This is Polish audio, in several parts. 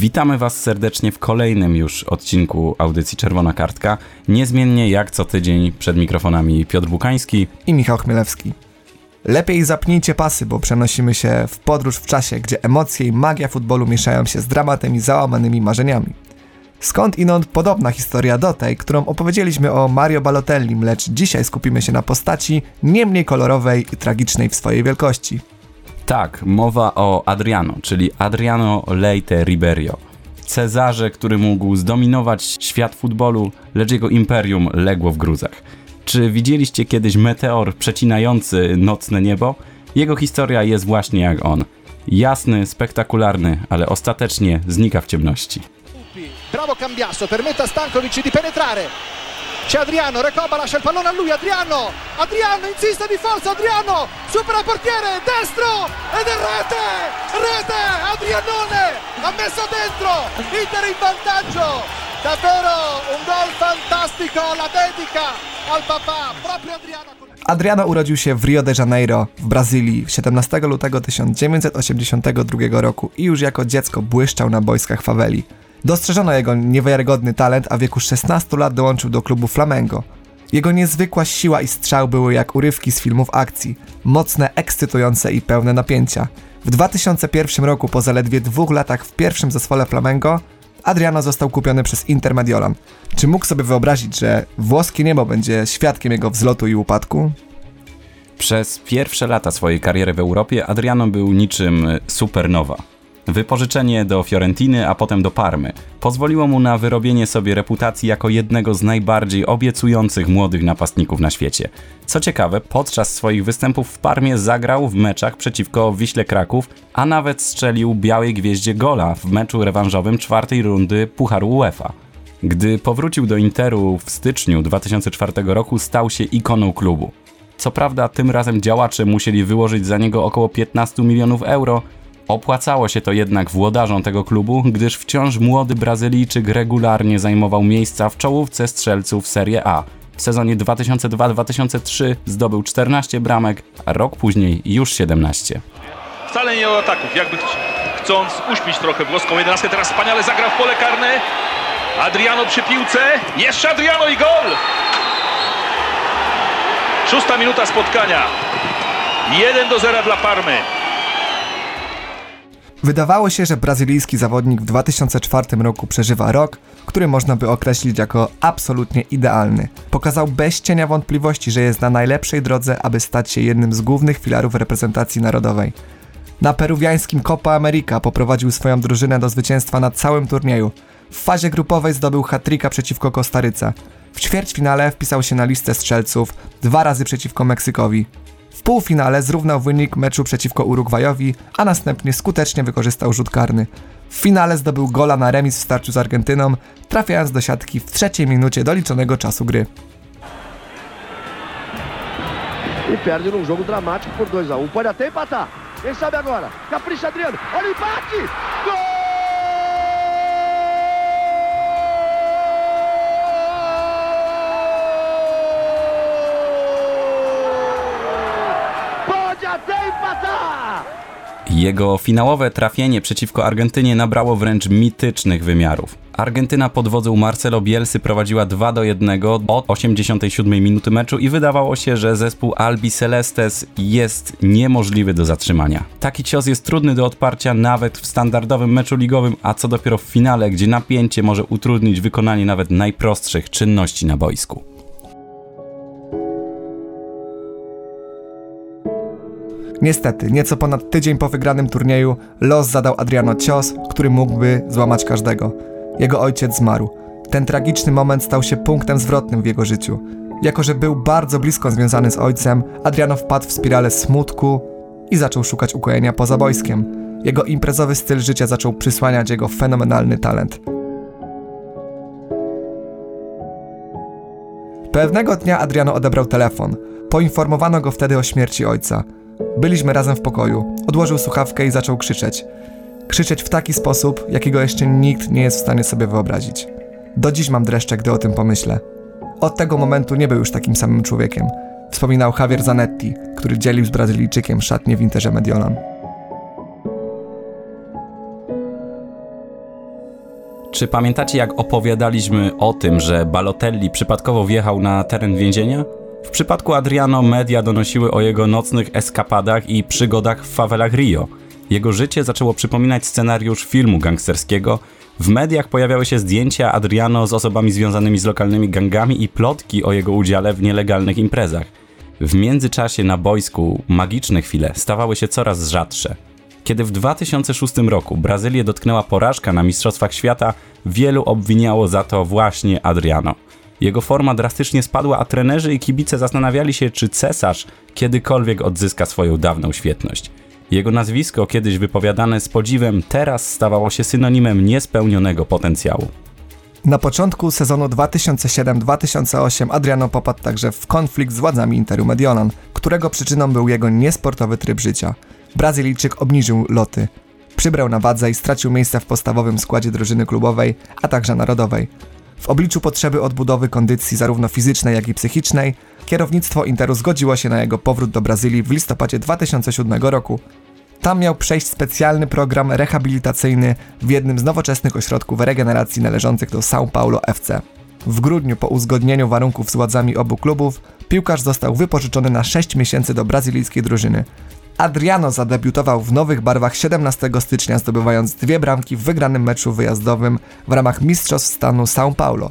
Witamy Was serdecznie w kolejnym już odcinku audycji Czerwona Kartka. Niezmiennie jak co tydzień przed mikrofonami Piotr Bukański i Michał Chmielewski. Lepiej zapnijcie pasy, bo przenosimy się w podróż w czasie, gdzie emocje i magia futbolu mieszają się z dramatem i załamanymi marzeniami. Skąd inąd podobna historia do tej, którą opowiedzieliśmy o Mario Balotelli, lecz dzisiaj skupimy się na postaci nie mniej kolorowej i tragicznej w swojej wielkości. Tak, mowa o Adriano, czyli Adriano Leite Riberio. Cezarze, który mógł zdominować świat futbolu, lecz jego imperium legło w gruzach. Czy widzieliście kiedyś meteor przecinający nocne niebo? Jego historia jest właśnie jak on. Jasny, spektakularny, ale ostatecznie znika w ciemności. Bravo Cambiasso, permette a Stankovic di penetrare. C'è Adriano, Recoba lascia il pallone a lui, Adriano, Adriano insiste di forza, Adriano, supera il portiere, destro ed è rete, rete, Adrianone ha messo dentro, Inter in vantaggio, davvero un gol fantastico, la dedica al papà, proprio Adriano. Adriano urodził się w Rio de Janeiro w Brazylii 17 lutego 1982 roku i już jako dziecko błyszczał na boiskach faweli. Dostrzeżono jego niewiarygodny talent, a w wieku 16 lat dołączył do klubu Flamengo. Jego niezwykła siła i strzał były jak urywki z filmów akcji, mocne, ekscytujące i pełne napięcia. W 2001 roku, po zaledwie dwóch latach w pierwszym zespole Flamengo, Adriano został kupiony przez Inter Mediolan. Czy mógł sobie wyobrazić, że włoskie niebo będzie świadkiem jego wzlotu i upadku? Przez pierwsze lata swojej kariery w Europie Adriano był niczym supernowa. Wypożyczenie do Fiorentiny, a potem do Parmy pozwoliło mu na wyrobienie sobie reputacji jako jednego z najbardziej obiecujących młodych napastników na świecie. Co ciekawe, podczas swoich występów w Parmie zagrał w meczach przeciwko Wiśle Kraków, a nawet strzelił białej gwieździe gola w meczu rewanżowym czwartej rundy Pucharu UEFA. Gdy powrócił do Interu w styczniu 2004 roku, stał się ikoną klubu. Co prawda, tym razem działacze musieli wyłożyć za niego około 15 milionów euro, Opłacało się to jednak włodarzom tego klubu, gdyż wciąż młody Brazylijczyk regularnie zajmował miejsca w czołówce strzelców Serie A. W sezonie 2002-2003 zdobył 14 bramek, a rok później już 17. Wcale nie o ataków, jakby chcąc uśpić trochę włoską 11, teraz wspaniale zagra w pole karne. Adriano przy piłce, jeszcze Adriano i gol! Szósta minuta spotkania. 1 do 0 dla Parmy. Wydawało się, że brazylijski zawodnik w 2004 roku przeżywa rok, który można by określić jako absolutnie idealny. Pokazał bez cienia wątpliwości, że jest na najlepszej drodze, aby stać się jednym z głównych filarów reprezentacji narodowej. Na peruwiańskim Copa America poprowadził swoją drużynę do zwycięstwa na całym turnieju. W fazie grupowej zdobył hat przeciwko Kostaryce. W ćwierćfinale wpisał się na listę strzelców dwa razy przeciwko Meksykowi. W półfinale zrównał wynik meczu przeciwko Urugwajowi, a następnie skutecznie wykorzystał rzut karny. W finale zdobył gola na remis w starciu z Argentyną, trafiając do siatki w trzeciej minucie doliczonego czasu gry. E perde num jogo dramático por 2 a 1. Pode até empatar. Quem sabe agora? Capricha Adriano. Olha o empate! Gol! Jego finałowe trafienie przeciwko Argentynie nabrało wręcz mitycznych wymiarów. Argentyna pod wodzą Marcelo Bielsy prowadziła 2 do 1 od 87 minuty meczu i wydawało się, że zespół Albi Celestes jest niemożliwy do zatrzymania. Taki cios jest trudny do odparcia nawet w standardowym meczu ligowym, a co dopiero w finale, gdzie napięcie może utrudnić wykonanie nawet najprostszych czynności na boisku. Niestety, nieco ponad tydzień po wygranym turnieju, los zadał Adriano cios, który mógłby złamać każdego. Jego ojciec zmarł. Ten tragiczny moment stał się punktem zwrotnym w jego życiu. Jako, że był bardzo blisko związany z ojcem, Adriano wpadł w spiralę smutku i zaczął szukać ukojenia poza boiskiem. Jego imprezowy styl życia zaczął przysłaniać jego fenomenalny talent. Pewnego dnia Adriano odebrał telefon. Poinformowano go wtedy o śmierci ojca. Byliśmy razem w pokoju. Odłożył słuchawkę i zaczął krzyczeć. Krzyczeć w taki sposób, jakiego jeszcze nikt nie jest w stanie sobie wyobrazić. Do dziś mam dreszcze, gdy o tym pomyślę. Od tego momentu nie był już takim samym człowiekiem. Wspominał Javier Zanetti, który dzielił z Brazylijczykiem szatnie w Interze Mediolan. Czy pamiętacie, jak opowiadaliśmy o tym, że Balotelli przypadkowo wjechał na teren więzienia? W przypadku Adriano media donosiły o jego nocnych eskapadach i przygodach w fawelach Rio. Jego życie zaczęło przypominać scenariusz filmu gangsterskiego. W mediach pojawiały się zdjęcia Adriano z osobami związanymi z lokalnymi gangami i plotki o jego udziale w nielegalnych imprezach. W międzyczasie na boisku magiczne chwile stawały się coraz rzadsze. Kiedy w 2006 roku Brazylię dotknęła porażka na Mistrzostwach Świata, wielu obwiniało za to właśnie Adriano. Jego forma drastycznie spadła, a trenerzy i kibice zastanawiali się, czy cesarz kiedykolwiek odzyska swoją dawną świetność. Jego nazwisko, kiedyś wypowiadane z podziwem, teraz stawało się synonimem niespełnionego potencjału. Na początku sezonu 2007-2008 Adriano popadł także w konflikt z władzami Interu Mediolan, którego przyczyną był jego niesportowy tryb życia. Brazylijczyk obniżył loty, przybrał na wadze i stracił miejsce w podstawowym składzie drużyny klubowej, a także narodowej. W obliczu potrzeby odbudowy kondycji zarówno fizycznej, jak i psychicznej, kierownictwo Interu zgodziło się na jego powrót do Brazylii w listopadzie 2007 roku. Tam miał przejść specjalny program rehabilitacyjny w jednym z nowoczesnych ośrodków regeneracji należących do São Paulo FC. W grudniu po uzgodnieniu warunków z władzami obu klubów, piłkarz został wypożyczony na 6 miesięcy do brazylijskiej drużyny. Adriano zadebiutował w nowych barwach 17 stycznia, zdobywając dwie bramki w wygranym meczu wyjazdowym w ramach Mistrzostw Stanu São Paulo.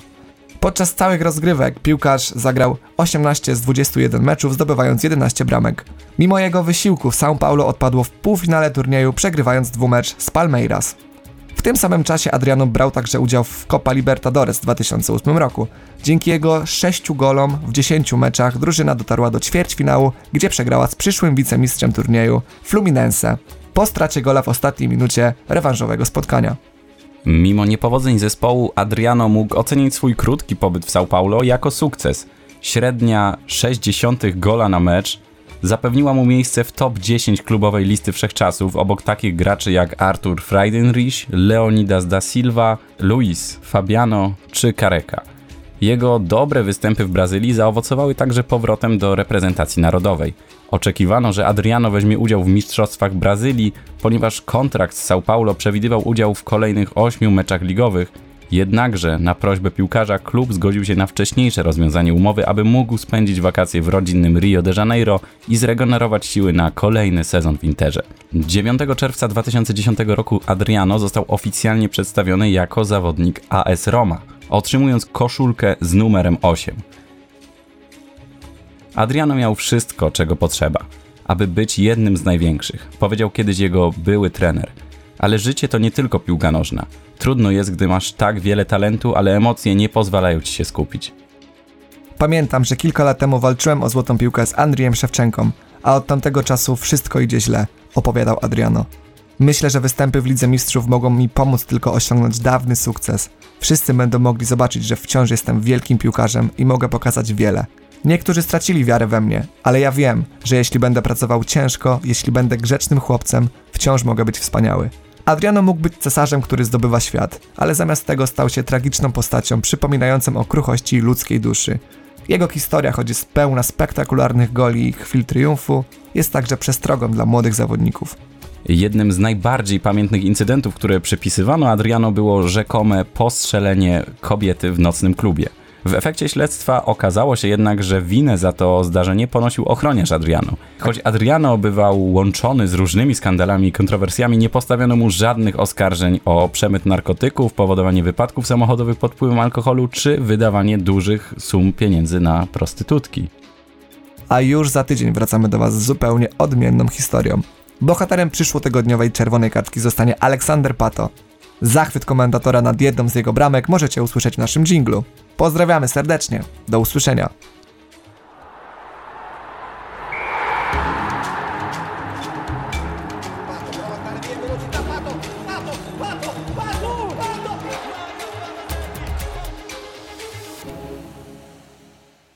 Podczas całych rozgrywek piłkarz zagrał 18 z 21 meczów, zdobywając 11 bramek. Mimo jego wysiłku São Paulo odpadło w półfinale turnieju, przegrywając dwumecz z Palmeiras. Tym samym czasie Adriano brał także udział w Copa Libertadores w 2008 roku. Dzięki jego 6 golom w 10 meczach drużyna dotarła do ćwierćfinału, gdzie przegrała z przyszłym wicemistrzem turnieju Fluminense po stracie gola w ostatniej minucie rewanżowego spotkania. Mimo niepowodzeń zespołu, Adriano mógł ocenić swój krótki pobyt w São Paulo jako sukces. Średnia 60 gola na mecz zapewniła mu miejsce w top 10 klubowej listy wszechczasów obok takich graczy jak Artur Friedenrich, Leonidas da Silva, Luis Fabiano czy Careca. Jego dobre występy w Brazylii zaowocowały także powrotem do reprezentacji narodowej. Oczekiwano, że Adriano weźmie udział w Mistrzostwach Brazylii, ponieważ kontrakt z São Paulo przewidywał udział w kolejnych 8 meczach ligowych, Jednakże na prośbę piłkarza klub zgodził się na wcześniejsze rozwiązanie umowy, aby mógł spędzić wakacje w rodzinnym Rio de Janeiro i zregenerować siły na kolejny sezon w Interze. 9 czerwca 2010 roku Adriano został oficjalnie przedstawiony jako zawodnik AS Roma, otrzymując koszulkę z numerem 8. Adriano miał wszystko, czego potrzeba, aby być jednym z największych, powiedział kiedyś jego były trener. Ale życie to nie tylko piłka nożna. Trudno jest, gdy masz tak wiele talentu, ale emocje nie pozwalają ci się skupić. Pamiętam, że kilka lat temu walczyłem o złotą piłkę z Andrijem Szewczenką, a od tamtego czasu wszystko idzie źle, opowiadał Adriano. Myślę, że występy w Lidze Mistrzów mogą mi pomóc tylko osiągnąć dawny sukces. Wszyscy będą mogli zobaczyć, że wciąż jestem wielkim piłkarzem i mogę pokazać wiele. Niektórzy stracili wiarę we mnie, ale ja wiem, że jeśli będę pracował ciężko, jeśli będę grzecznym chłopcem, wciąż mogę być wspaniały. Adriano mógł być cesarzem, który zdobywa świat, ale zamiast tego stał się tragiczną postacią przypominającą o kruchości ludzkiej duszy. Jego historia, choć jest pełna spektakularnych goli i chwil triumfu, jest także przestrogą dla młodych zawodników. Jednym z najbardziej pamiętnych incydentów, które przypisywano Adriano było rzekome postrzelenie kobiety w nocnym klubie. W efekcie śledztwa okazało się jednak, że winę za to zdarzenie ponosił ochroniarz Adriano. Choć Adriano bywał łączony z różnymi skandalami i kontrowersjami, nie postawiono mu żadnych oskarżeń o przemyt narkotyków, powodowanie wypadków samochodowych pod wpływem alkoholu czy wydawanie dużych sum pieniędzy na prostytutki. A już za tydzień wracamy do Was z zupełnie odmienną historią. Bohaterem przyszłotygodniowej czerwonej kartki zostanie Aleksander Pato. Zachwyt komentatora nad jedną z jego bramek możecie usłyszeć w naszym dżinglu. Pozdrawiamy serdecznie. Do usłyszenia.